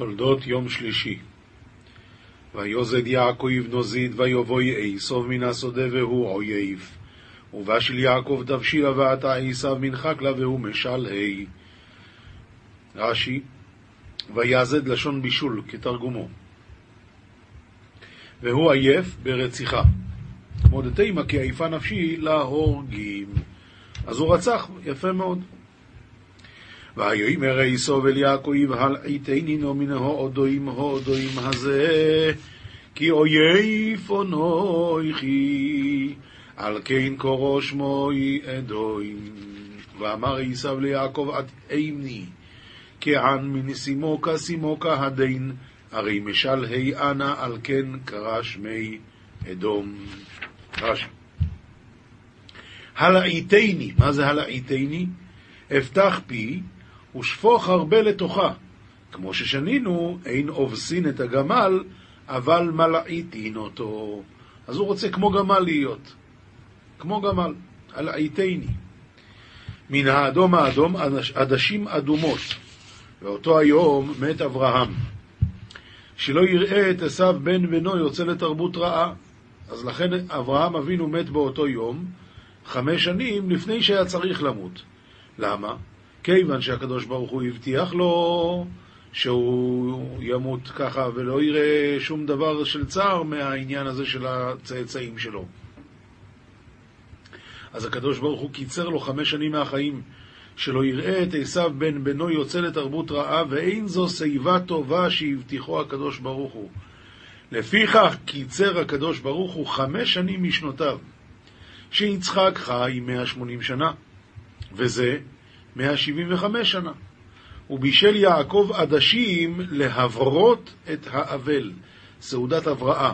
תולדות יום שלישי. ויוזד יעקב נוזיד ויבואי עשוב מן השדה והוא אויב ובשל יעקב דבשילה ועתה עשיו מן חקלה והוא משל ה' רש"י ויעזד לשון בישול כתרגומו. והוא עייף ברציחה. כמו דתימה כי עייפה נפשי להורגים. אז הוא רצח, יפה מאוד ויאמר עשו אל יעקב הלעיתני נו מן ההודוים ההודוים הזה כי אויב אונויכי על כן קורו שמוי אדוים ואמר עשיו ליעקב עד אימני כען מנסימוקה סימוקה הדין הרי משל ה' אנה על כן קרא שמי אדום. רש"י. הלעיתני, מה זה הלעיתני? אפתח פי ושפוך הרבה לתוכה. כמו ששנינו, אין אובסין את הגמל, אבל מלעיתין אותו. אז הוא רוצה כמו גמל להיות. כמו גמל, הלעיתני. מן האדום האדום עדשים אדומות. ואותו היום מת אברהם. שלא יראה את עשיו בן בנו יוצא לתרבות רעה. אז לכן אברהם אבינו מת באותו יום, חמש שנים לפני שהיה צריך למות. למה? כיוון שהקדוש ברוך הוא הבטיח לו שהוא ימות ככה ולא יראה שום דבר של צער מהעניין הזה של הצאצאים שלו. אז הקדוש ברוך הוא קיצר לו חמש שנים מהחיים, שלא יראה את עשיו בן בנו יוצא לתרבות רעה, ואין זו שיבה טובה שהבטיחו הקדוש ברוך הוא. לפיכך קיצר הקדוש ברוך הוא חמש שנים משנותיו, שיצחק חי 180 שנה, וזה 175 שנה. ובישל יעקב עדשים להברות את האבל, סעודת הבראה.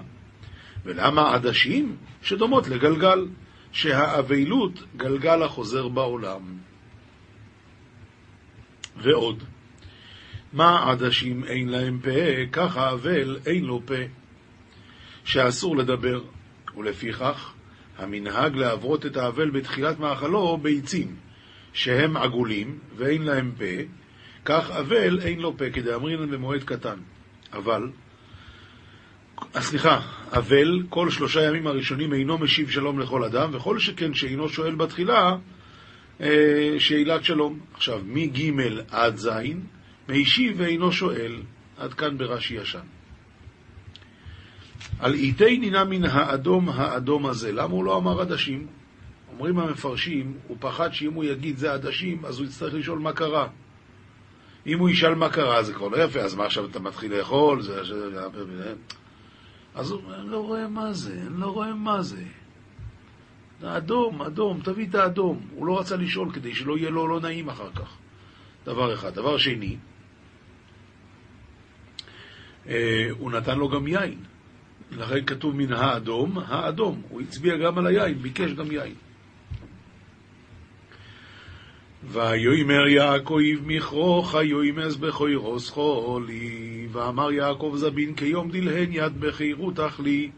ולמה עדשים? שדומות לגלגל, שהאבלות גלגל החוזר בעולם. ועוד, מה עדשים אין להם פה, כך האבל אין לו פה, שאסור לדבר, ולפיכך המנהג להברות את האבל בתחילת מאכלו ביצים, שהם עגולים ואין להם פה, כך אבל אין לו פה, כדאמרינן במועד קטן. אבל, אה, סליחה, אבל כל שלושה ימים הראשונים אינו משיב שלום לכל אדם, וכל שכן שאינו שואל בתחילה, אה, שאלת שלום. עכשיו, מג' עד ז', מישיב ואינו שואל, עד כאן ברש"י ישן. על איתי נינה מן האדום האדום הזה. למה הוא לא אמר עדשים? אומרים המפרשים, הוא פחד שאם הוא יגיד זה עדשים, אז הוא יצטרך לשאול מה קרה. אם הוא ישאל מה קרה, זה כבר לא יפה, אז מה עכשיו אתה מתחיל לאכול? זה... אז הוא אומר, אני לא רואה מה זה, אני לא רואה מה זה. אדום, אדום, תביא את האדום. הוא לא רצה לשאול כדי שלא יהיה לו לא נעים אחר כך. דבר אחד. דבר שני, אה, הוא נתן לו גם יין. לכן כתוב מן האדום, האדום. הוא הצביע גם על היין, ביקש גם יין. ויאמר יעקב מכרוך יאמז בכוירוס חולי. ואמר יעקב זבין כיום דלהן יד בחירות אכלי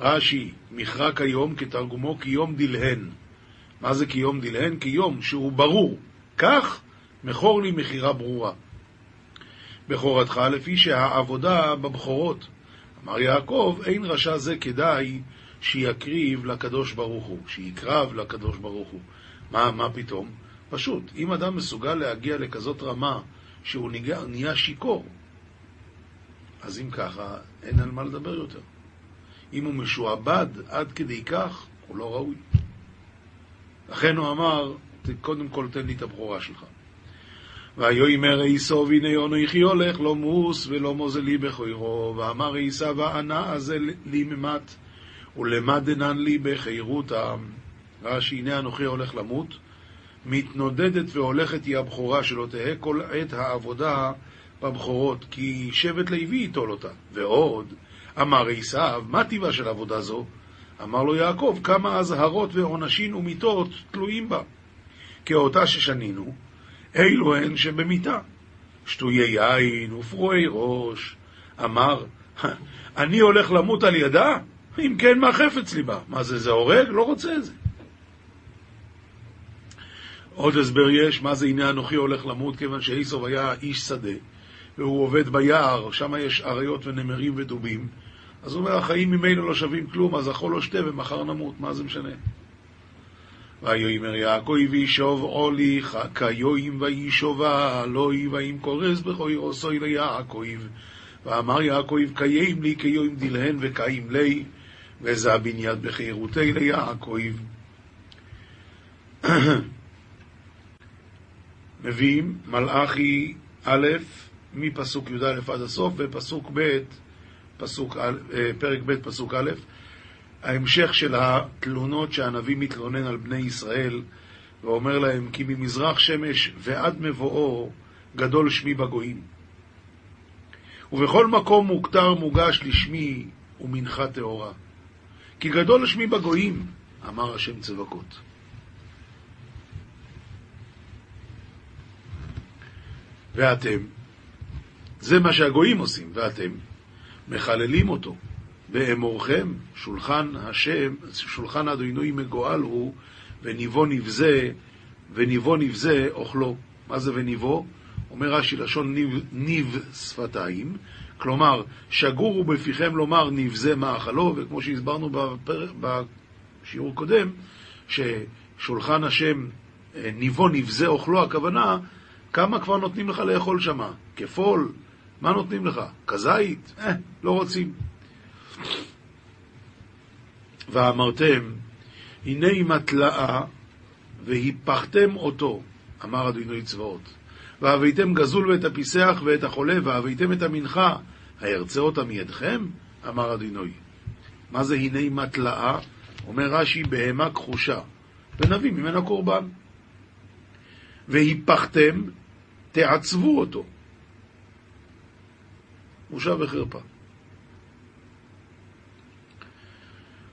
רש"י, מכרע כיום כתרגומו כיום דלהן מה זה כיום דלהן? כיום שהוא ברור. כך מכור לי מכירה ברורה. בכורתך לפי שהעבודה בבכורות. אמר יעקב, אין רשע זה כדאי שיקריב לקדוש ברוך הוא, שיקרב לקדוש ברוך הוא. מה, מה פתאום? פשוט, אם אדם מסוגל להגיע לכזאת רמה שהוא נהיה, נהיה שיכור, אז אם ככה, אין על מה לדבר יותר. אם הוא משועבד עד כדי כך, הוא לא ראוי. לכן הוא אמר, קודם כל תן לי את הבכורה שלך. ויאמר עשו הנה אנוכי הולך לא מוס ולא מוזלי בכוירו ואמר עשו הענה הזה לי ממט ולמדנן לי בחירותה רש"י הנה אנוכי הולך למות מתנודדת והולכת היא הבכורה שלא תהא כל עת העבודה בבכורות כי שבט לוי ייטול אותה ועוד אמר עשו מה טיבה של עבודה זו אמר לו יעקב כמה אזהרות ועונשים ומיתות תלויים בה כאותה ששנינו אלו הן שבמיתה, שטויי יין ופרועי ראש. אמר, אני הולך למות על ידה? אם כן, מה חפץ ליבה? מה זה, זה הורג? לא רוצה את זה. עוד הסבר יש, מה זה הנה אנוכי הולך למות, כיוון שאיסוב היה איש שדה, והוא עובד ביער, שם יש אריות ונמרים ודובים, אז הוא אומר, החיים ממילא לא שווים כלום, אז אכול לא שתה ומחר נמות, מה זה משנה? ויאמר יעקב וישוב עולי כיום וישובה אלוהי ואם קורס בכוי עושוי ליעקב. ואמר יעקב קיים לי כיום דלהן וקיים לי וזה בניית בחירותי ליעקב מביאים מלאכי א' מפסוק י"א עד הסוף ופסוק ב', פסוק, אה, פרק ב', פסוק א', ההמשך של התלונות שהנביא מתלונן על בני ישראל ואומר להם כי ממזרח שמש ועד מבואו גדול שמי בגויים. ובכל מקום מוכתר מוגש לשמי ומנחה טהורה. כי גדול שמי בגויים, אמר השם צבקות. ואתם, זה מה שהגויים עושים, ואתם מחללים אותו. באמורכם, שולחן השם, שולחן אדוני מגואל הוא, וניבו נבזה, וניבו נבזה אוכלו. מה זה וניבו? אומר רש"י, לשון ניב, ניב שפתיים, כלומר, שגורו בפיכם לומר נבזה מאכלו, וכמו שהסברנו בפר... בשיעור קודם, ששולחן השם אה, ניבו נבזה אוכלו, הכוונה, כמה כבר נותנים לך לאכול שמה? כפול? מה נותנים לך? כזית? אה, לא רוצים. ואמרתם, הנה מתלאה, והיפכתם אותו, אמר אדוני צבאות. והבאתם גזול ואת הפיסח ואת החולה, והבאתם את המנחה, הירצה אותה מידכם? אמר אדוני. מה זה הנה מתלאה? אומר רש"י, בהמה כחושה, ונביא ממנה קורבן. והיפכתם, תעצבו אותו. בושה וחרפה.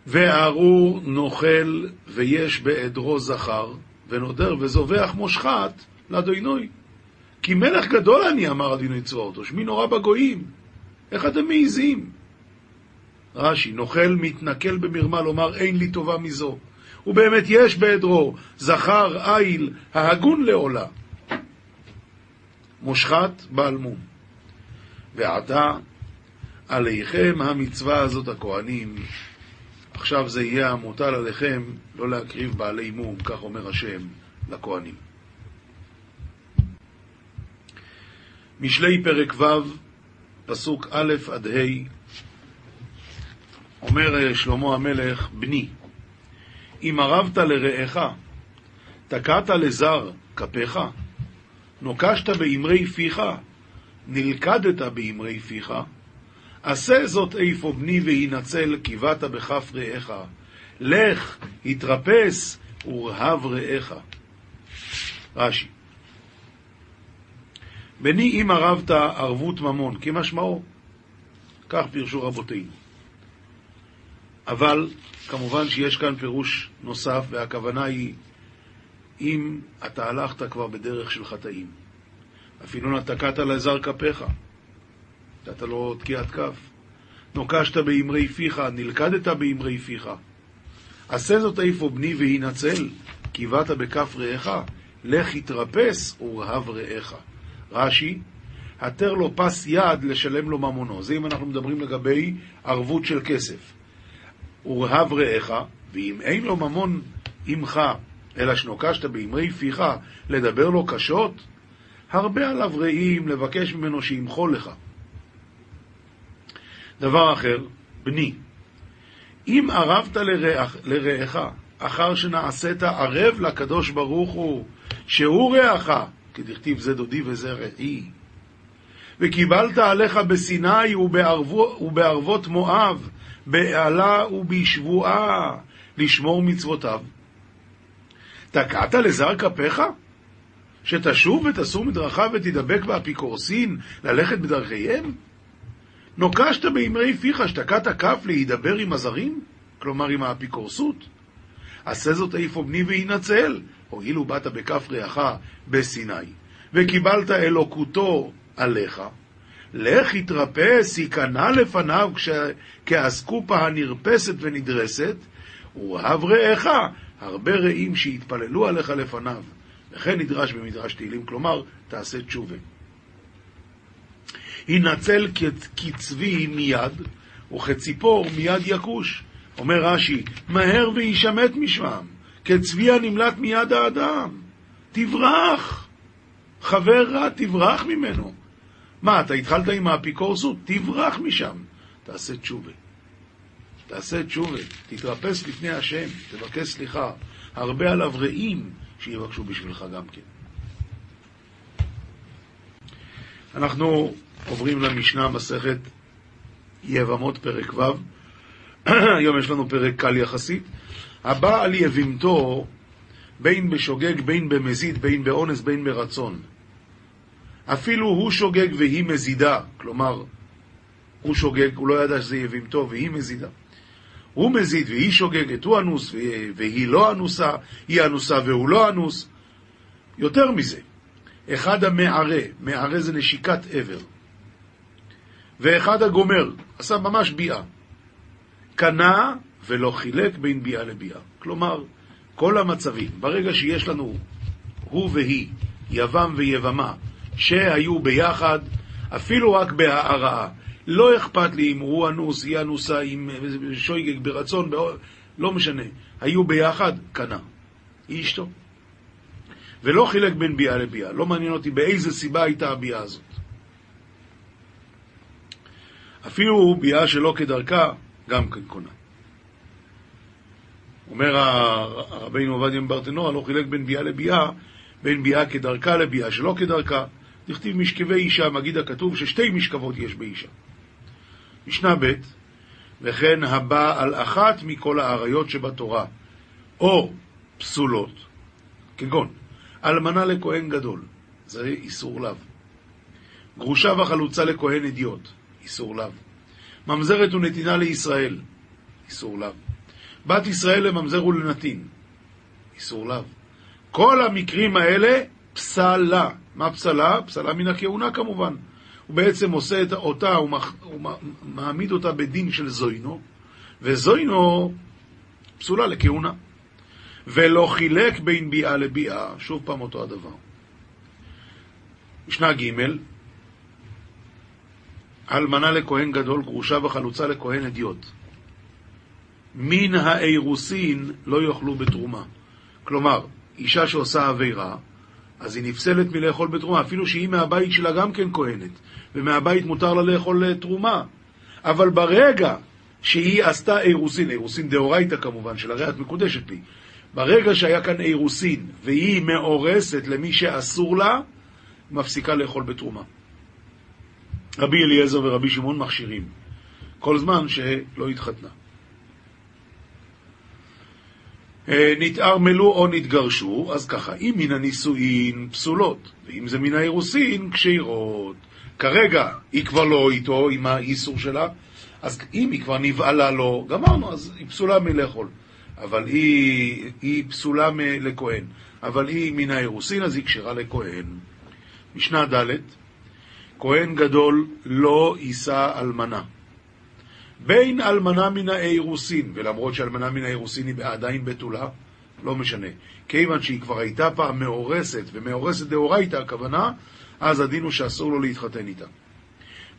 וארור נוכל ויש בעדרו זכר, ונודר וזובח מושחת לאדוינוי. כי מלך גדול אני, אמר אדינוי צבאות, ושמי נורא בגויים. איך אתם מעיזים? רש"י, נוכל מתנכל במרמה לומר אין לי טובה מזו. ובאמת יש בעדרו זכר איל ההגון לעולה. מושחת בעל מום. ועתה עליכם המצווה הזאת הכהנים עכשיו זה יהיה המוטל עליכם לא להקריב בעלי מום, כך אומר השם לכהנים. משלי פרק ו', פסוק א' עד ה', אומר אה, שלמה המלך, בני, אם ערבת לרעך, תקעת לזר כפיך, נוקשת באמרי פיך, נלכדת באמרי פיך, עשה זאת איפה בני והינצל, כי באת בכף רעך. לך, התרפס, ורהב רעך. רש"י בני אם ערבת ערבות ממון, כמשמעו. כך פירשו רבותינו. אבל כמובן שיש כאן פירוש נוסף, והכוונה היא אם אתה הלכת כבר בדרך של חטאים. אפילו נתקעת לזר כפיך. נתת לו תקיעת כף. נוקשת באמרי פיך, נלכדת באמרי פיך. עשה זאת איפה בני והינצל, כי באת בכף רעך, לך התרפס ורהב רעך. רש"י, התר לו פס יד לשלם לו ממונו. זה אם אנחנו מדברים לגבי ערבות של כסף. ורהב רעך, ואם אין לו ממון עמך, אלא שנוקשת באמרי פיך, לדבר לו קשות, הרבה עליו רעים לבקש ממנו שימחול לך. דבר אחר, בני, אם ערבת לרעך, אחר שנעשית ערב לקדוש ברוך הוא, שהוא רעך, כדכתיב זה דודי וזה רעי, וקיבלת עליך בסיני ובערבו, ובערבות מואב, בעלה ובשבועה, לשמור מצוותיו. תקעת לזר כפיך? שתשוב ותסור מדרכיו ותדבק באפיקורסין, ללכת בדרכיהם? נוקשת באמרי פיך, שתקעת כף להידבר עם הזרים? כלומר עם האפיקורסות? עשה זאת איפה בני וינצל, הואיל באת בכף רעך בסיני, וקיבלת אלוקותו עליך. לך התרפס, היכנע לפניו כאסקופה הנרפסת ונדרסת, ורהב רעך, הרבה רעים שיתפללו עליך לפניו. וכן נדרש במדרש תהילים, כלומר, תעשה תשובה. הנצל כצבי מיד, וכציפור מיד יכוש. אומר רש"י, מהר וישמט משם, כצבי הנמלט מיד האדם. תברח. חבר רע, תברח ממנו. מה, אתה התחלת עם האפיקורסות? תברח משם. תעשה תשובה. תעשה תשובה, תתרפס לפני השם, תבקש סליחה. הרבה עליו רעים שיבקשו בשבילך גם כן. אנחנו עוברים למשנה מסכת יבמות פרק ו', היום יש לנו פרק קל יחסית. הבא על יבימתו בין בשוגג, בין במזיד, בין באונס, בין ברצון. אפילו הוא שוגג והיא מזידה, כלומר, הוא שוגג, הוא לא ידע שזה יבימתו והיא מזידה. הוא מזיד והיא שוגגת, הוא אנוס והיא לא אנוסה, היא אנוסה והוא לא אנוס. יותר מזה, אחד המערה, מערה זה נשיקת עבר, ואחד הגומר, עשה ממש ביאה. קנה ולא חילק בין ביאה לביאה. כלומר, כל המצבים, ברגע שיש לנו הוא והיא, יבם ויבמה, שהיו ביחד, אפילו רק בהערעה, לא אכפת לי אם הוא אנוס, היא אנוסה, אם שויגג ברצון, לא משנה. היו ביחד, קנה. היא אשתו. ולא חילק בין ביאה לביאה. לא מעניין אותי באיזה סיבה הייתה הביאה הזאת. אפילו ביאה שלא כדרכה, גם כן קונה. אומר הרבינו עובדיה מברטנורה, לא חילק בין ביאה לביאה, בין ביאה כדרכה לביאה שלא כדרכה. דכתיב משכבי אישה, מגיד הכתוב ששתי משכבות יש באישה. משנה ב' וכן הבא על אחת מכל האריות שבתורה, או פסולות, כגון אלמנה לכהן גדול, זה איסור לאו. גרושה וחלוצה לכהן אדיוט, איסור לאו. ממזרת ונתינה לישראל, איסור לאו. בת ישראל לממזר ולנתין, איסור לאו. כל המקרים האלה, פסלה. מה פסלה? פסלה מן הכהונה כמובן. הוא בעצם עושה את אותה, הוא, מח, הוא מעמיד אותה בדין של זוינו, וזוינו פסולה לכהונה. ולא חילק בין ביאה לביאה, שוב פעם אותו הדבר. משנה ג' אלמנה לכהן גדול, גרושה וחלוצה לכהן אדיוט. מן האירוסין לא יאכלו בתרומה. כלומר, אישה שעושה עבירה, אז היא נפסלת מלאכול בתרומה, אפילו שהיא מהבית שלה גם כן כהנת, ומהבית מותר לה לאכול תרומה. אבל ברגע שהיא עשתה אירוסין, אירוסין דאורייתא כמובן, של הרי את מקודשת לי, ברגע שהיה כאן אירוסין והיא מאורסת למי שאסור לה, מפסיקה לאכול בתרומה. רבי אליעזר ורבי שמעון מכשירים, כל זמן שלא התחתנה. אה, נתערמלו או נתגרשו, אז ככה, אם מן הנישואין פסולות, ואם זה מן האירוסין כשירות. כרגע היא כבר לא איתו, עם האיסור שלה, אז אם היא כבר נבעלה לו, גמרנו, אז היא פסולה מלאכול. אבל היא, היא פסולה לכהן. אבל היא מן האירוסין, אז היא כשרה לכהן. משנה ד' כהן גדול לא יישא אלמנה. בין אלמנה מן האירוסין, ולמרות שאלמנה מן האירוסין היא עדיין בתולה, לא משנה. כיוון שהיא כבר הייתה פעם מאורסת, ומאורסת דאורייתא הכוונה, אז הדין הוא שאסור לו להתחתן איתה.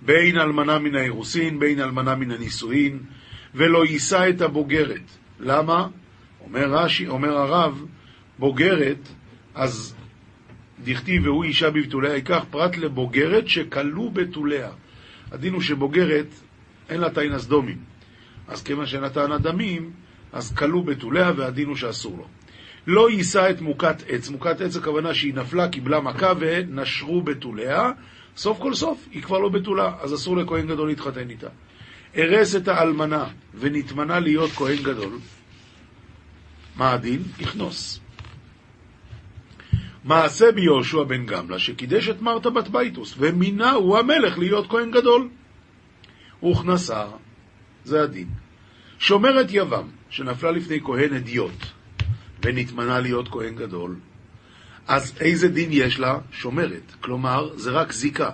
בין אלמנה מן האירוסין, בין אלמנה מן הנישואין, ולא יישא את הבוגרת. למה? אומר רש"י, אומר הרב, בוגרת, אז דכתיב והוא אישה בבתוליה, ייקח פרט לבוגרת שכלו בתוליה. הדין הוא שבוגרת אין לה תאין הסדומים. אז כיוון שאין לה הדמים, אז כלו בתוליה והדין הוא שאסור לו. לא יישא את מוכת עץ. מוכת עץ הכוונה שהיא נפלה, קיבלה מכה ונשרו בתוליה. סוף כל סוף היא כבר לא בתולה, אז אסור לכהן גדול להתחתן איתה. ארס את האלמנה ונתמנה להיות כהן גדול. מה הדין? יכנוס. מעשה ביהושע בן גמלה, שקידש את מרתה בת בייטוס, ומינהו המלך להיות כהן גדול. וכנסה, זה הדין. שומרת יבם, שנפלה לפני כהן אדיוט, ונתמנה להיות כהן גדול, אז איזה דין יש לה? שומרת. כלומר, זה רק זיקה.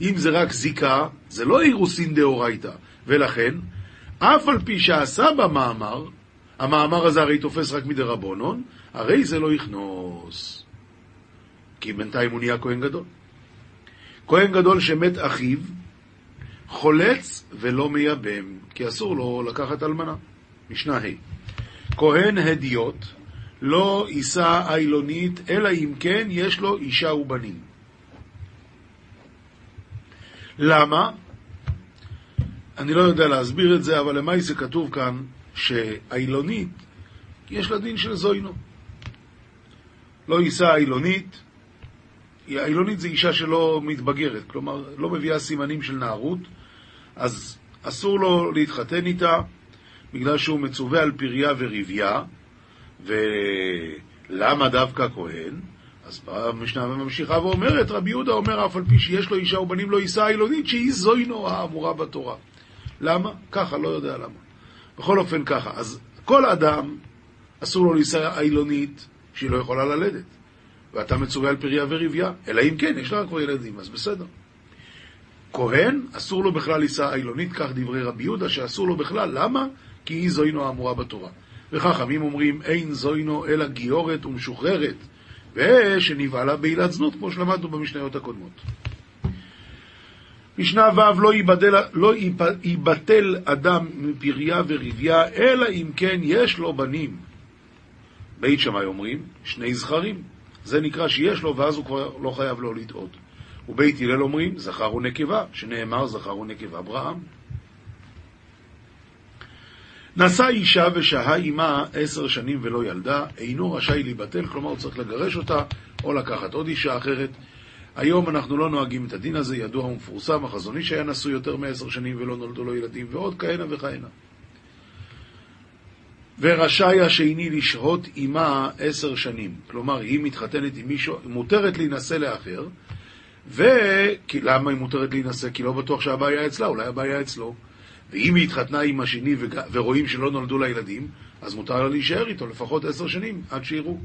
אם זה רק זיקה, זה לא אירוסין דאורייתא. ולכן, אף על פי שעשה במאמר, המאמר הזה הרי תופס רק מדרבנון, הרי זה לא יכנוס. כי בינתיים הוא נהיה כהן גדול. כהן גדול שמת אחיו, חולץ ולא מייבם, כי אסור לו לקחת אלמנה. משנה ה' כהן הדיוט לא יישא איילונית, אלא אם כן יש לו אישה ובנים. למה? אני לא יודע להסביר את זה, אבל למעשה כתוב כאן שאיילונית, יש לה דין של זוינו. לא יישא אילונית, אילונית זה אישה שלא מתבגרת, כלומר לא מביאה סימנים של נערות, אז אסור לו להתחתן איתה בגלל שהוא מצווה על פריה וריביה, ולמה דווקא כהן? אז באה המשנה ממשיכה ואומרת, רבי יהודה אומר, אף על פי שיש לו אישה ובנים לא יישא אילונית, שהיא זוינו האמורה בתורה. למה? ככה, לא יודע למה. בכל אופן ככה. אז כל אדם, אסור לו להישא אילונית שהיא לא יכולה ללדת. ואתה מצווה על פריה וריביה, אלא אם כן, יש לה כבר ילדים, אז בסדר. כהן, אסור לו בכלל לישא אילונית, כך דברי רבי יהודה, שאסור לו בכלל, למה? כי היא זוינו האמורה בתורה. וחכמים אומרים, אין זוינו אלא גיורת ומשוחררת, ושנבעלה בעילת זנות, כמו שלמדנו במשניות הקודמות. משנה ו' לא, ייבדל, לא ייבטל אדם מפריה וריביה, אלא אם כן יש לו בנים. בית שמאי אומרים, שני זכרים. זה נקרא שיש לו, ואז הוא כבר לא חייב להוליד עוד. ובית הלל אומרים, זכר ונקבה, שנאמר זכר ונקבה אברהם. נשא אישה ושהה עמה עשר שנים ולא ילדה, אינו רשאי להיבטל, כלומר הוא צריך לגרש אותה, או לקחת עוד אישה אחרת. היום אנחנו לא נוהגים את הדין הזה, ידוע ומפורסם, החזון איש היה נשוי יותר מעשר שנים ולא נולדו לו ילדים, ועוד כהנה וכהנה. ורשאי השני לשהות עמה עשר שנים. כלומר, היא מתחתנת עם מישהו, מותרת להינשא לאחר, ולמה היא מותרת להינשא? כי לא בטוח שהבעיה אצלה, אולי הבעיה אצלו. ואם היא התחתנה עם השני ו... ורואים שלא נולדו לה ילדים, אז מותר לה להישאר איתו לפחות עשר שנים, עד שיראו.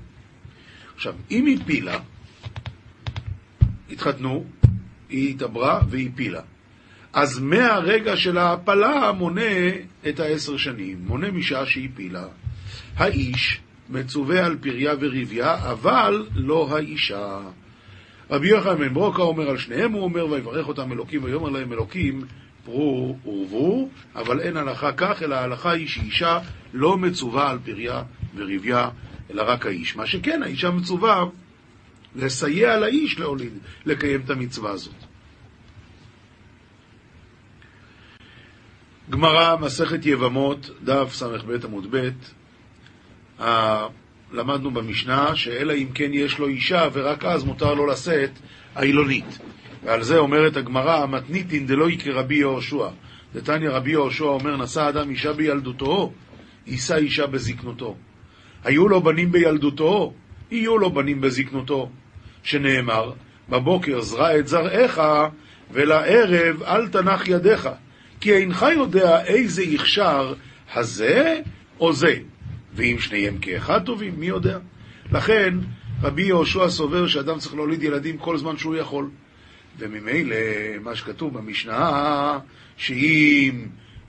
עכשיו, אם היא פילה, התחתנו, היא התעברה והיא פילה. אז מהרגע של ההפלה מונה את העשר שנים, מונה משעה שהיא פילה. האיש מצווה על פריה וריביה, אבל לא האישה. רבי יוחנן בן ברוקה אומר על שניהם, הוא אומר, ויברך אותם אלוקים, ויאמר להם אלוקים, פרו ורבו, אבל אין הלכה כך, אלא ההלכה היא שאישה לא מצווה על פריה וריביה, אלא רק האיש. מה שכן, האישה מצווה לסייע לאיש להוליד, לקיים את המצווה הזאת. גמרא, מסכת יבמות, דף ס"ב עמוד ב', למדנו במשנה שאלא אם כן יש לו אישה ורק אז מותר לו לשאת אילונית. ועל זה אומרת הגמרא, מתניתין דלא כרבי יהושע. דתניא רבי יהושע אומר, נשא אדם אישה בילדותו, יישא אישה בזקנותו. היו לו בנים בילדותו, יהיו לו בנים בזקנותו. שנאמר, בבוקר זרע את זרעך, ולערב אל תנח ידיך. כי אינך יודע איזה יכשר הזה או זה. ואם שניהם כאחד טובים, מי יודע? לכן, רבי יהושע סובר שאדם צריך להוליד ילדים כל זמן שהוא יכול. וממילא, מה שכתוב במשנה, שאם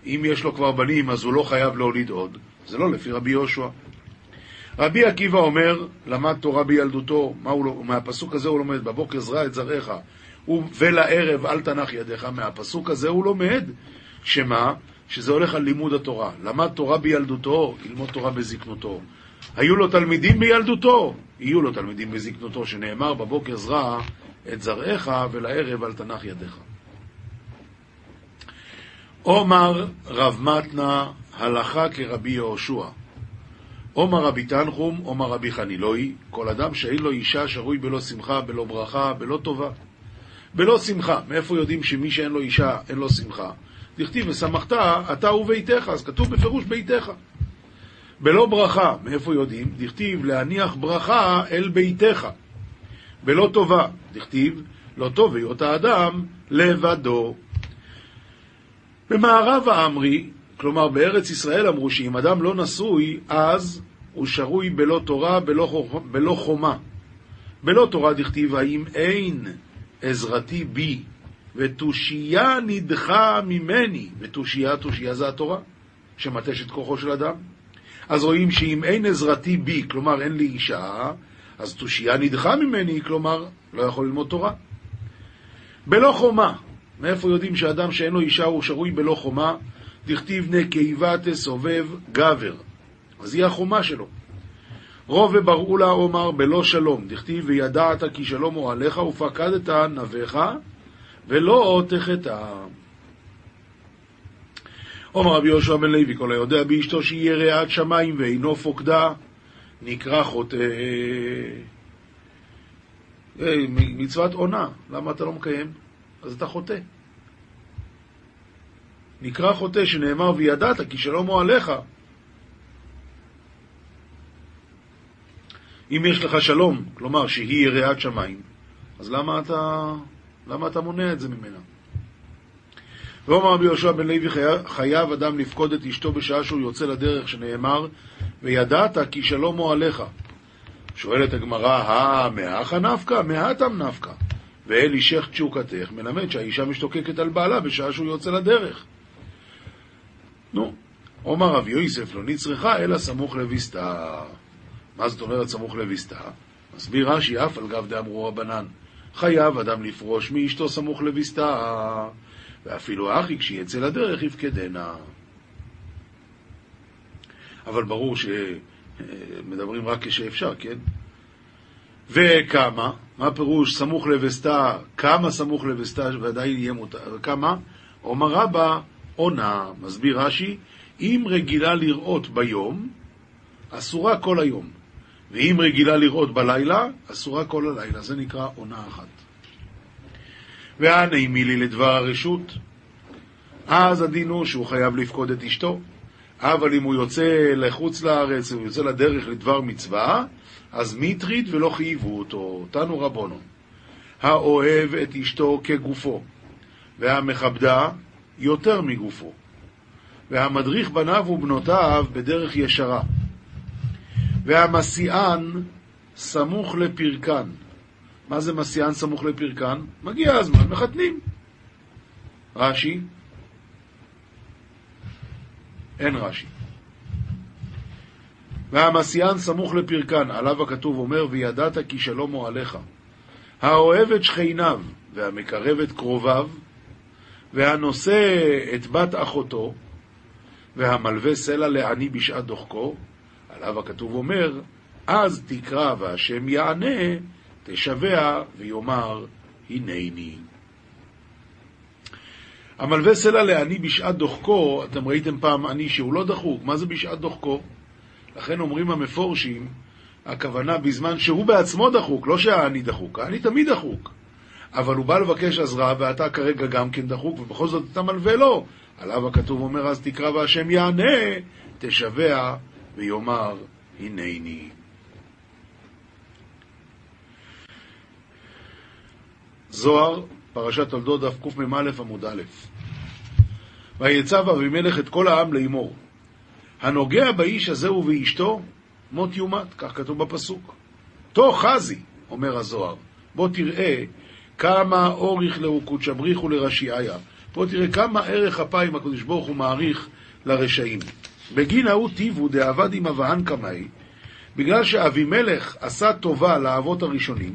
אם יש לו כבר בנים, אז הוא לא חייב להוליד עוד. זה לא לפי רבי יהושע. רבי עקיבא אומר, למד תורה בילדותו, מה הוא, לא- מהפסוק הזה הוא לומד, בבוקר זרע את זרעך, ולערב אל תנח ידיך, מהפסוק הזה הוא לומד שמה? שזה הולך על לימוד התורה. למד תורה בילדותו, ילמוד תורה בזקנותו. היו לו תלמידים בילדותו, יהיו לו תלמידים בזקנותו, שנאמר בבוקר זרע את זרעך ולערב אל תנח ידיך. עומר רב מתנה הלכה כרבי יהושע. עומר רבי תנחום, עומר רבי חנילוי, כל אדם שאין לו אישה שרוי בלא שמחה, בלא ברכה, בלא טובה. בלא שמחה. מאיפה יודעים שמי שאין לו אישה, אין לו שמחה? דכתיב ושמחת אתה וביתך, אז כתוב בפירוש ביתך. בלא ברכה, מאיפה יודעים? דכתיב להניח ברכה אל ביתך. בלא טובה, דכתיב לא טוב היות האדם לבדו. במערב האמרי, כלומר בארץ ישראל אמרו שאם אדם לא נשוי, אז הוא שרוי בלא תורה, בלא, בלא חומה. בלא תורה דכתיב, האם אין עזרתי בי ותושייה נדחה ממני, ותושייה, תושייה זה התורה, שמטש את כוחו של אדם. אז רואים שאם אין עזרתי בי, כלומר אין לי אישה, אז תושייה נדחה ממני, כלומר לא יכול ללמוד תורה. בלא חומה, מאיפה יודעים שאדם שאין לו אישה הוא שרוי בלא חומה? דכתיב נקבה תסובב גבר. אז היא החומה שלו. רוב ובראו לה אומר בלא שלום, דכתיב וידעת כי שלום עליך ופקדת נביך ולא תחטא. אומר רבי יהושע בן לוי, כל היודע באשתו שהיא יראת שמיים ואינו פוקדה, נקרא חוטא. מצוות עונה, למה אתה לא מקיים? אז אתה חוטא. נקרא חוטא שנאמר וידעת כי שלום הוא עליך. אם יש לך שלום, כלומר שהיא יראת שמיים, אז למה אתה, למה אתה מונע את זה ממנה? ואומר רבי יהושע בן לוי חייב אדם לפקוד את אשתו בשעה שהוא יוצא לדרך, שנאמר וידעת כי שלום הוא עליך. שואלת הגמרא, הא מהכה נפקא? מהתם נפקא. ואל אישך תשוקתך מלמד שהאישה משתוקקת על בעלה בשעה שהוא יוצא לדרך. נו, אומר רב יוסף לא נצרכה אלא סמוך לביסתה. מה זאת אומרת סמוך לביסתה? מסביר רש"י אף על גב דאמרו רבנן. חייב אדם לפרוש מאשתו סמוך לביסתה, ואפילו אחי כשיצא לדרך יפקדנה. אבל ברור שמדברים רק כשאפשר, כן? וכמה? מה פירוש סמוך לווסתה? כמה סמוך לווסתה ודאי יהיה מותר? כמה? אומר רבא, עונה, מסביר רש"י, אם רגילה לראות ביום, אסורה כל היום. ואם רגילה לראות בלילה, אסורה כל הלילה. זה נקרא עונה אחת. והנעימי לי לדבר הרשות, אז הדין הוא שהוא חייב לפקוד את אשתו. אבל אם הוא יוצא לחוץ לארץ, הוא יוצא לדרך לדבר מצווה, אז מיטריד ולא חייבו אותו, תנו רבונו. האוהב את אשתו כגופו, והמכבדה יותר מגופו, והמדריך בניו ובנותיו בדרך ישרה, והמסיען סמוך לפרקן. מה זה מסיען סמוך לפרקן? מגיע הזמן, מחתנים. רש"י, אין רש"י. והמסיען סמוך לפרקן, עליו הכתוב אומר, וידעת כי שלום עליך. האוהב את שכניו, והמקרב את קרוביו, והנושא את בת אחותו, והמלווה סלע לעני בשעת דוחקו, עליו הכתוב אומר, אז תקרא והשם יענה, תשבע ויאמר, הנני. המלווה סלע לעני בשעת דוחקו, אתם ראיתם פעם עני שהוא לא דחוק, מה זה בשעת דוחקו? לכן אומרים המפורשים, הכוונה בזמן שהוא בעצמו דחוק, לא שהעני דחוק, העני תמיד דחוק. אבל הוא בא לבקש עזרה, ואתה כרגע גם כן דחוק, ובכל זאת אתה מלווה לו. עליו הכתוב אומר, אז תקרא והשם יענה, תשבע ויאמר, הנני. זוהר, פרשת תולדות, דף קמ"א עמוד א' ויצב אבימלך את כל העם לאמור, הנוגע באיש הזה ובאשתו, מות יומת, כך כתוב בפסוק. תוך חזי, אומר הזוהר, בוא תראה כמה אור יכלאו קודשא בריחו לרשיעיה. בוא תראה כמה ערך אפיים הקדוש ברוך הוא מעריך לרשעים. בגין ההוא טיבו דעבד עם אבהן קמאי, בגלל שאבימלך עשה טובה לאבות הראשונים,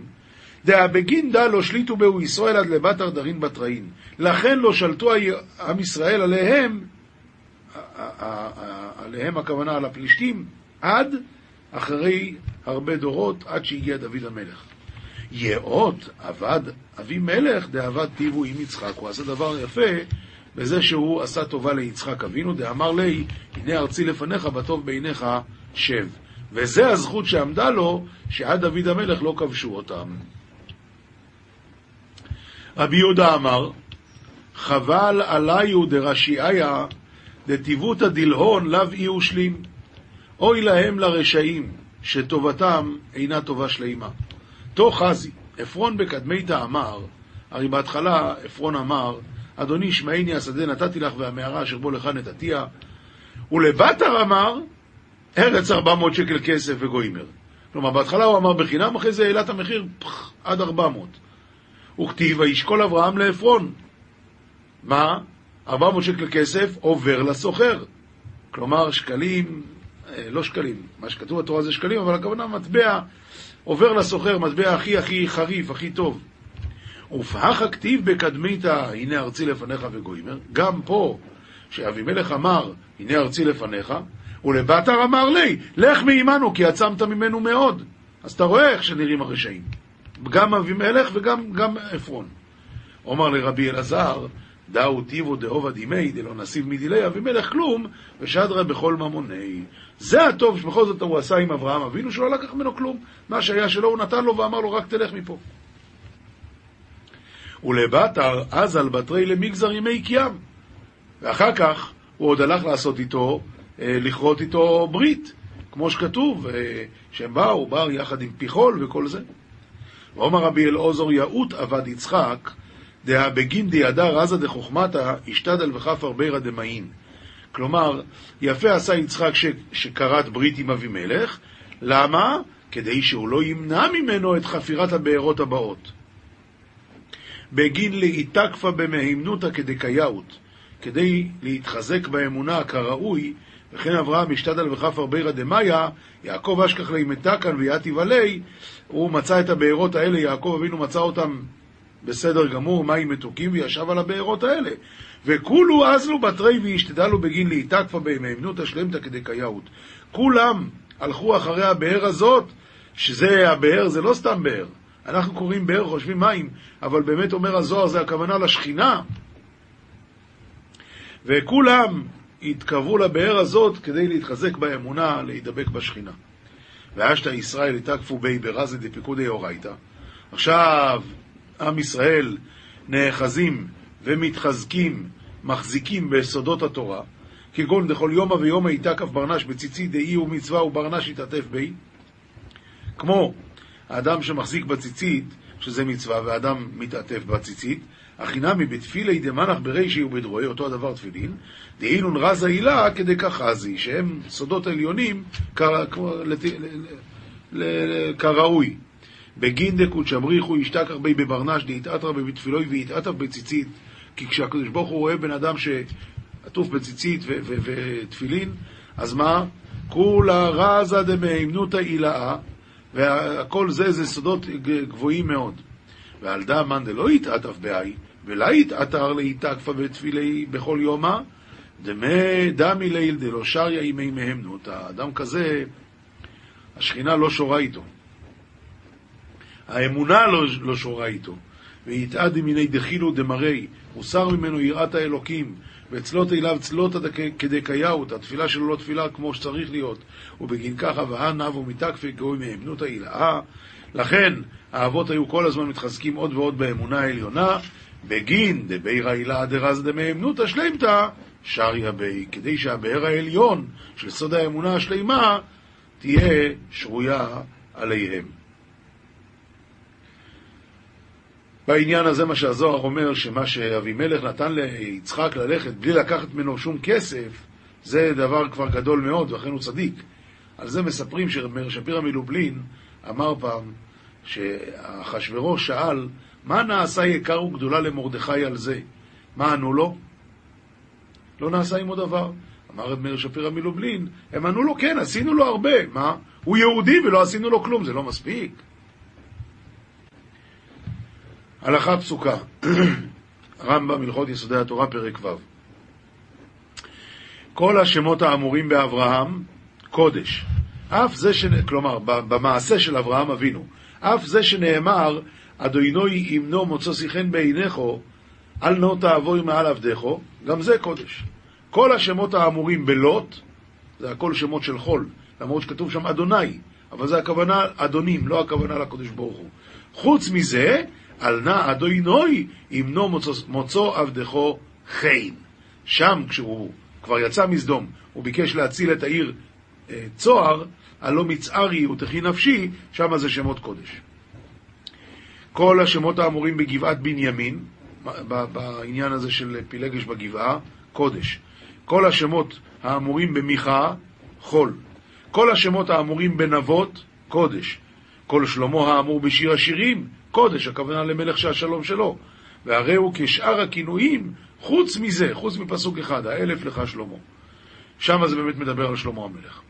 דאה בגין דא לא שליטו בהו ישראל עד לבת ארדרין בתראין. לכן לא שלטו עם ישראל עליהם, עליהם הכוונה על הפלישתים, עד אחרי הרבה דורות, עד שהגיע דוד המלך. יאות עבד אבימלך דעבד טיבו עם יצחק. הוא עשה דבר יפה בזה שהוא עשה טובה ליצחק אבינו, דאמר לי, הנה ארצי לפניך, בטוב בעיניך שב. וזה הזכות שעמדה לו, שעד דוד המלך לא כבשו אותם. רבי יהודה אמר, חבל עליו דרשיעיה דטיבותא דלהון לאו אי ושלים. אוי להם לרשעים, שטובתם אינה טובה שלימה. תוך חזי, עפרון בקדמיתא אמר, הרי בהתחלה עפרון אמר, אדוני שמעיני השדה נתתי לך והמערה אשר בו לך נתתיה, ולבתר אמר, ארץ ארבע מאות שקל כסף וגוימר. כלומר, בהתחלה הוא אמר בחינם, אחרי זה העלה את המחיר פח, עד ארבע מאות. וכתיב, וישקול אברהם לעפרון. מה? ארבע מאות שקל כסף עובר לסוחר. כלומר, שקלים, אה, לא שקלים, מה שכתוב בתורה זה שקלים, אבל הכוונה מטבע עובר לסוחר, מטבע הכי הכי חריף, הכי טוב. ופהך הכתיב בקדמיתא, הנה ארצי לפניך וגוימר, גם פה, שאבימלך אמר, הנה ארצי לפניך, ולבתר אמר לי, לך מעמנו, כי עצמת ממנו מאוד. אז אתה רואה איך שנראים הרשעים. גם אבימלך וגם גם עפרון. אומר לרבי אלעזר, דאו טיבו דאובה דימי, דלא נסיב מדילי אבימלך כלום, ושדרה בכל ממוני. זה הטוב שבכל זאת הוא עשה עם אברהם אבינו, שלא לקח ממנו כלום. מה שהיה שלו הוא נתן לו ואמר לו, רק תלך מפה. ולבתר אז על בתרי למגזר ימי קיים. ואחר כך הוא עוד הלך לעשות איתו, אה, לכרות איתו ברית, כמו שכתוב, אה, שהם באו, באו יחד עם פיחול וכל זה. ואומר רבי אלעוזר יאות עבד יצחק, דהא בגין דידא רזה דחוכמתא, השתדל וכפר בירא דמאין. כלומר, יפה עשה יצחק ש... שכרת ברית עם אבימלך, למה? כדי שהוא לא ימנע ממנו את חפירת הבארות הבאות. בגין לאיתקפא במהימנותא כדקייאות, כדי להתחזק באמונה כראוי, וכן אברהם השתדל וכף בירא דמאיה, יעקב אשכח לי מתקן ויתיב עלי, הוא מצא את הבארות האלה, יעקב אבינו מצא אותם בסדר גמור, מים מתוקים, וישב על הבארות האלה. וכולו אזלו בתרי וישתדלו בגין להיתקפה בהימנותא שלמתא כדקייאות. כולם הלכו אחרי הבאר הזאת, שזה הבאר, זה לא סתם באר. אנחנו קוראים באר, חושבים מים, אבל באמת אומר הזוהר, זה הכוונה לשכינה. וכולם התקרבו לבאר הזאת כדי להתחזק באמונה, להידבק בשכינה. ואשתא ישראל התקפו בי ברזי דפיקודי אורייתא. עכשיו, עם ישראל נאחזים ומתחזקים, מחזיקים ביסודות התורה, כגון דכל יומא ויומא יתקף ברנש בציצית דאי ומצווה וברנש יתעטף בי, כמו האדם שמחזיק בציצית, שזה מצווה, ואדם מתעטף בציצית, החינמי בתפילי דמנח ברישי ובדרועי, אותו הדבר תפילין, דאילון רזה הילה כדי כחזי, שהם סודות עליונים כראוי. בגין דקות שמריחו ישתכח בי בברנש דהתעטר בי בתפילוי ויתעטף בציצית, כי כשהקדוש ברוך הוא רואה בן אדם שעטוף בציצית ותפילין, אז מה? כולה רזה דמהימנותא הילאה והכל זה, זה סודות גבוהים מאוד. ועל דא מאן דלא יתעטף באי, ולא יתעטר להיתקפה בתפילי בכל יומא, דמי דמי ליל דלא שריה ימי מהמנותא. אדם כזה, השכינה לא שורה איתו. האמונה לא, לא שורה איתו. ויתעד מיני דחילו דמרי, הוסר ממנו יראת האלוקים, ואצלות אליו צלותא כדקייאות, התפילה שלו לא תפילה כמו שצריך להיות, ובגין כך אבהה נבו מתקפי גאוי מהאמנות ההילאה. לכן האבות היו כל הזמן מתחזקים עוד ועוד באמונה העליונה, בגין דבירא הילאה דרז דמאמנותא שלימתא שריה בי, כדי שהבאר העליון של סוד האמונה השלימה תהיה שרויה עליהם. בעניין הזה מה שהזוהר אומר, שמה שאבימלך נתן ליצחק ללכת בלי לקחת ממנו שום כסף, זה דבר כבר גדול מאוד, ואכן הוא צדיק. על זה מספרים ששפירא מלובלין אמר פעם, שאחשוורוש שאל, מה נעשה יקר וגדולה למרדכי על זה? מה ענו לו? לא נעשה עמו דבר. אמר את מאיר שפירא מלובלין, הם ענו לו, כן, עשינו לו הרבה. מה? הוא יהודי ולא עשינו לו כלום, זה לא מספיק. הלכה פסוקה, רמב"ם, הלכות יסודי התורה, פרק ו'. כל השמות האמורים באברהם, קודש. אף זה ש... כלומר, במעשה של אברהם אבינו, אף זה שנאמר, אדוני ימנו מוצא שיחן בעיניכו, אל נו תעבוי מעל עבדכו, גם זה קודש. כל השמות האמורים בלוט, זה הכל שמות של חול, למרות שכתוב שם אדוני, אבל זה הכוונה אדונים, לא הכוונה לקדוש ברוך הוא. חוץ מזה, על נא אדוני ימנו מוצאו עבדכו חין. שם, כשהוא כבר יצא מסדום, הוא ביקש להציל את העיר אה, צוהר, הלא מצערי ותחי נפשי, שם זה שמות קודש. כל השמות האמורים בגבעת בנימין, בעניין הזה של פילגש בגבעה, קודש. כל השמות האמורים במיכה, חול. כל השמות האמורים בנבות, קודש. כל שלמה האמור בשיר השירים, קודש, הכוונה למלך שהשלום שלו. והרי הוא כשאר הכינויים, חוץ מזה, חוץ מפסוק אחד, האלף לך שלמה. שם זה באמת מדבר על שלמה המלך.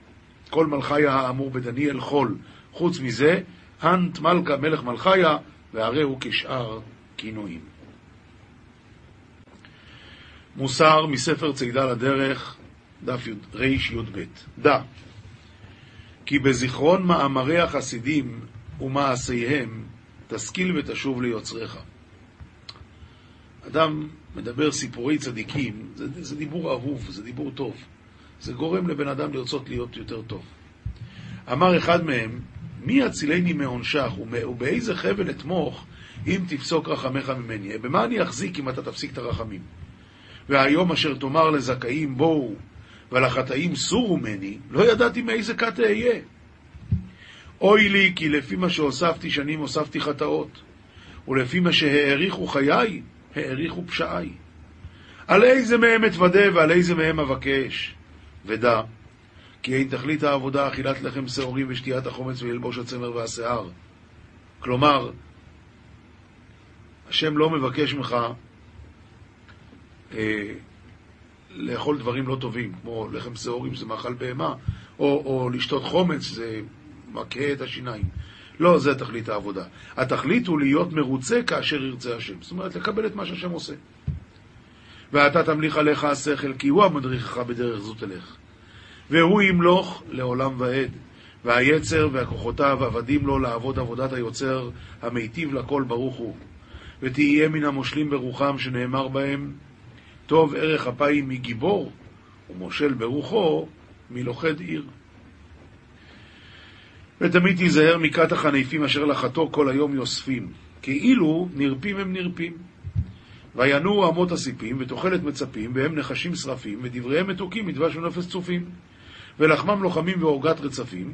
כל מלכיה האמור בדניאל חול, חוץ מזה, אנט מלכה מלך מלכיה, והרי הוא כשאר כינויים. מוסר מספר צידה לדרך, דף רי"ב. דע, כי בזיכרון מאמרי החסידים ומעשיהם תשכיל ותשוב ליוצריך. אדם מדבר סיפורי צדיקים, זה, זה דיבור אהוב, זה דיבור טוב. זה גורם לבן אדם לרצות להיות יותר טוב. אמר אחד מהם, מי יצילני מעונשך ובאיזה חבל אתמוך אם תפסוק רחמך ממני? במה אני אחזיק אם אתה תפסיק את הרחמים? והיום אשר תאמר לזכאים בואו ולחטאים סורו ממני, לא ידעתי מאיזה כת אהיה. אוי לי, כי לפי מה שהוספתי שנים הוספתי חטאות, ולפי מה שהאריכו חיי, האריכו פשעי. על איזה מהם אתוודה ועל איזה מהם אבקש. ודע, כי אין תכלית העבודה אכילת לחם שעורים ושתיית החומץ וללבוש הצמר והשיער. כלומר, השם לא מבקש ממך אה, לאכול דברים לא טובים, כמו לחם שעורים שזה מאכל בהמה, או, או לשתות חומץ זה מכה את השיניים. לא, זה תכלית העבודה. התכלית הוא להיות מרוצה כאשר ירצה השם. זאת אומרת, לקבל את מה שהשם עושה. ואתה תמליך עליך השכל, כי הוא המדריכך בדרך זו תלך. והוא ימלוך לעולם ועד. והיצר והכוחותיו עבדים לו לעבוד עבודת היוצר, המיטיב לכל ברוך הוא. ותהיה מן המושלים ברוחם, שנאמר בהם, טוב ערך אפיים מגיבור, ומושל ברוחו מלוכד עיר. ותמיד תיזהר מכת החניפים אשר לחתו כל היום יוספים, כאילו נרפים הם נרפים. וינועו אמות הסיפים, ותוחלת מצפים, והם נחשים שרפים, ודבריהם מתוקים מדבש ונפס צופים. ולחמם לוחמים ועוגת רצפים,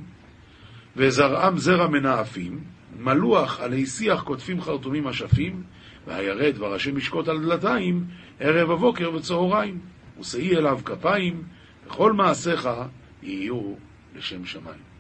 וזרעם זרע מנאפים, מלוח עלי שיח קוטפים חרטומים אשפים, והירד וראשי משקות על דלתיים, ערב הבוקר וצהריים, ושאי אליו כפיים, וכל מעשיך יהיו לשם שמיים.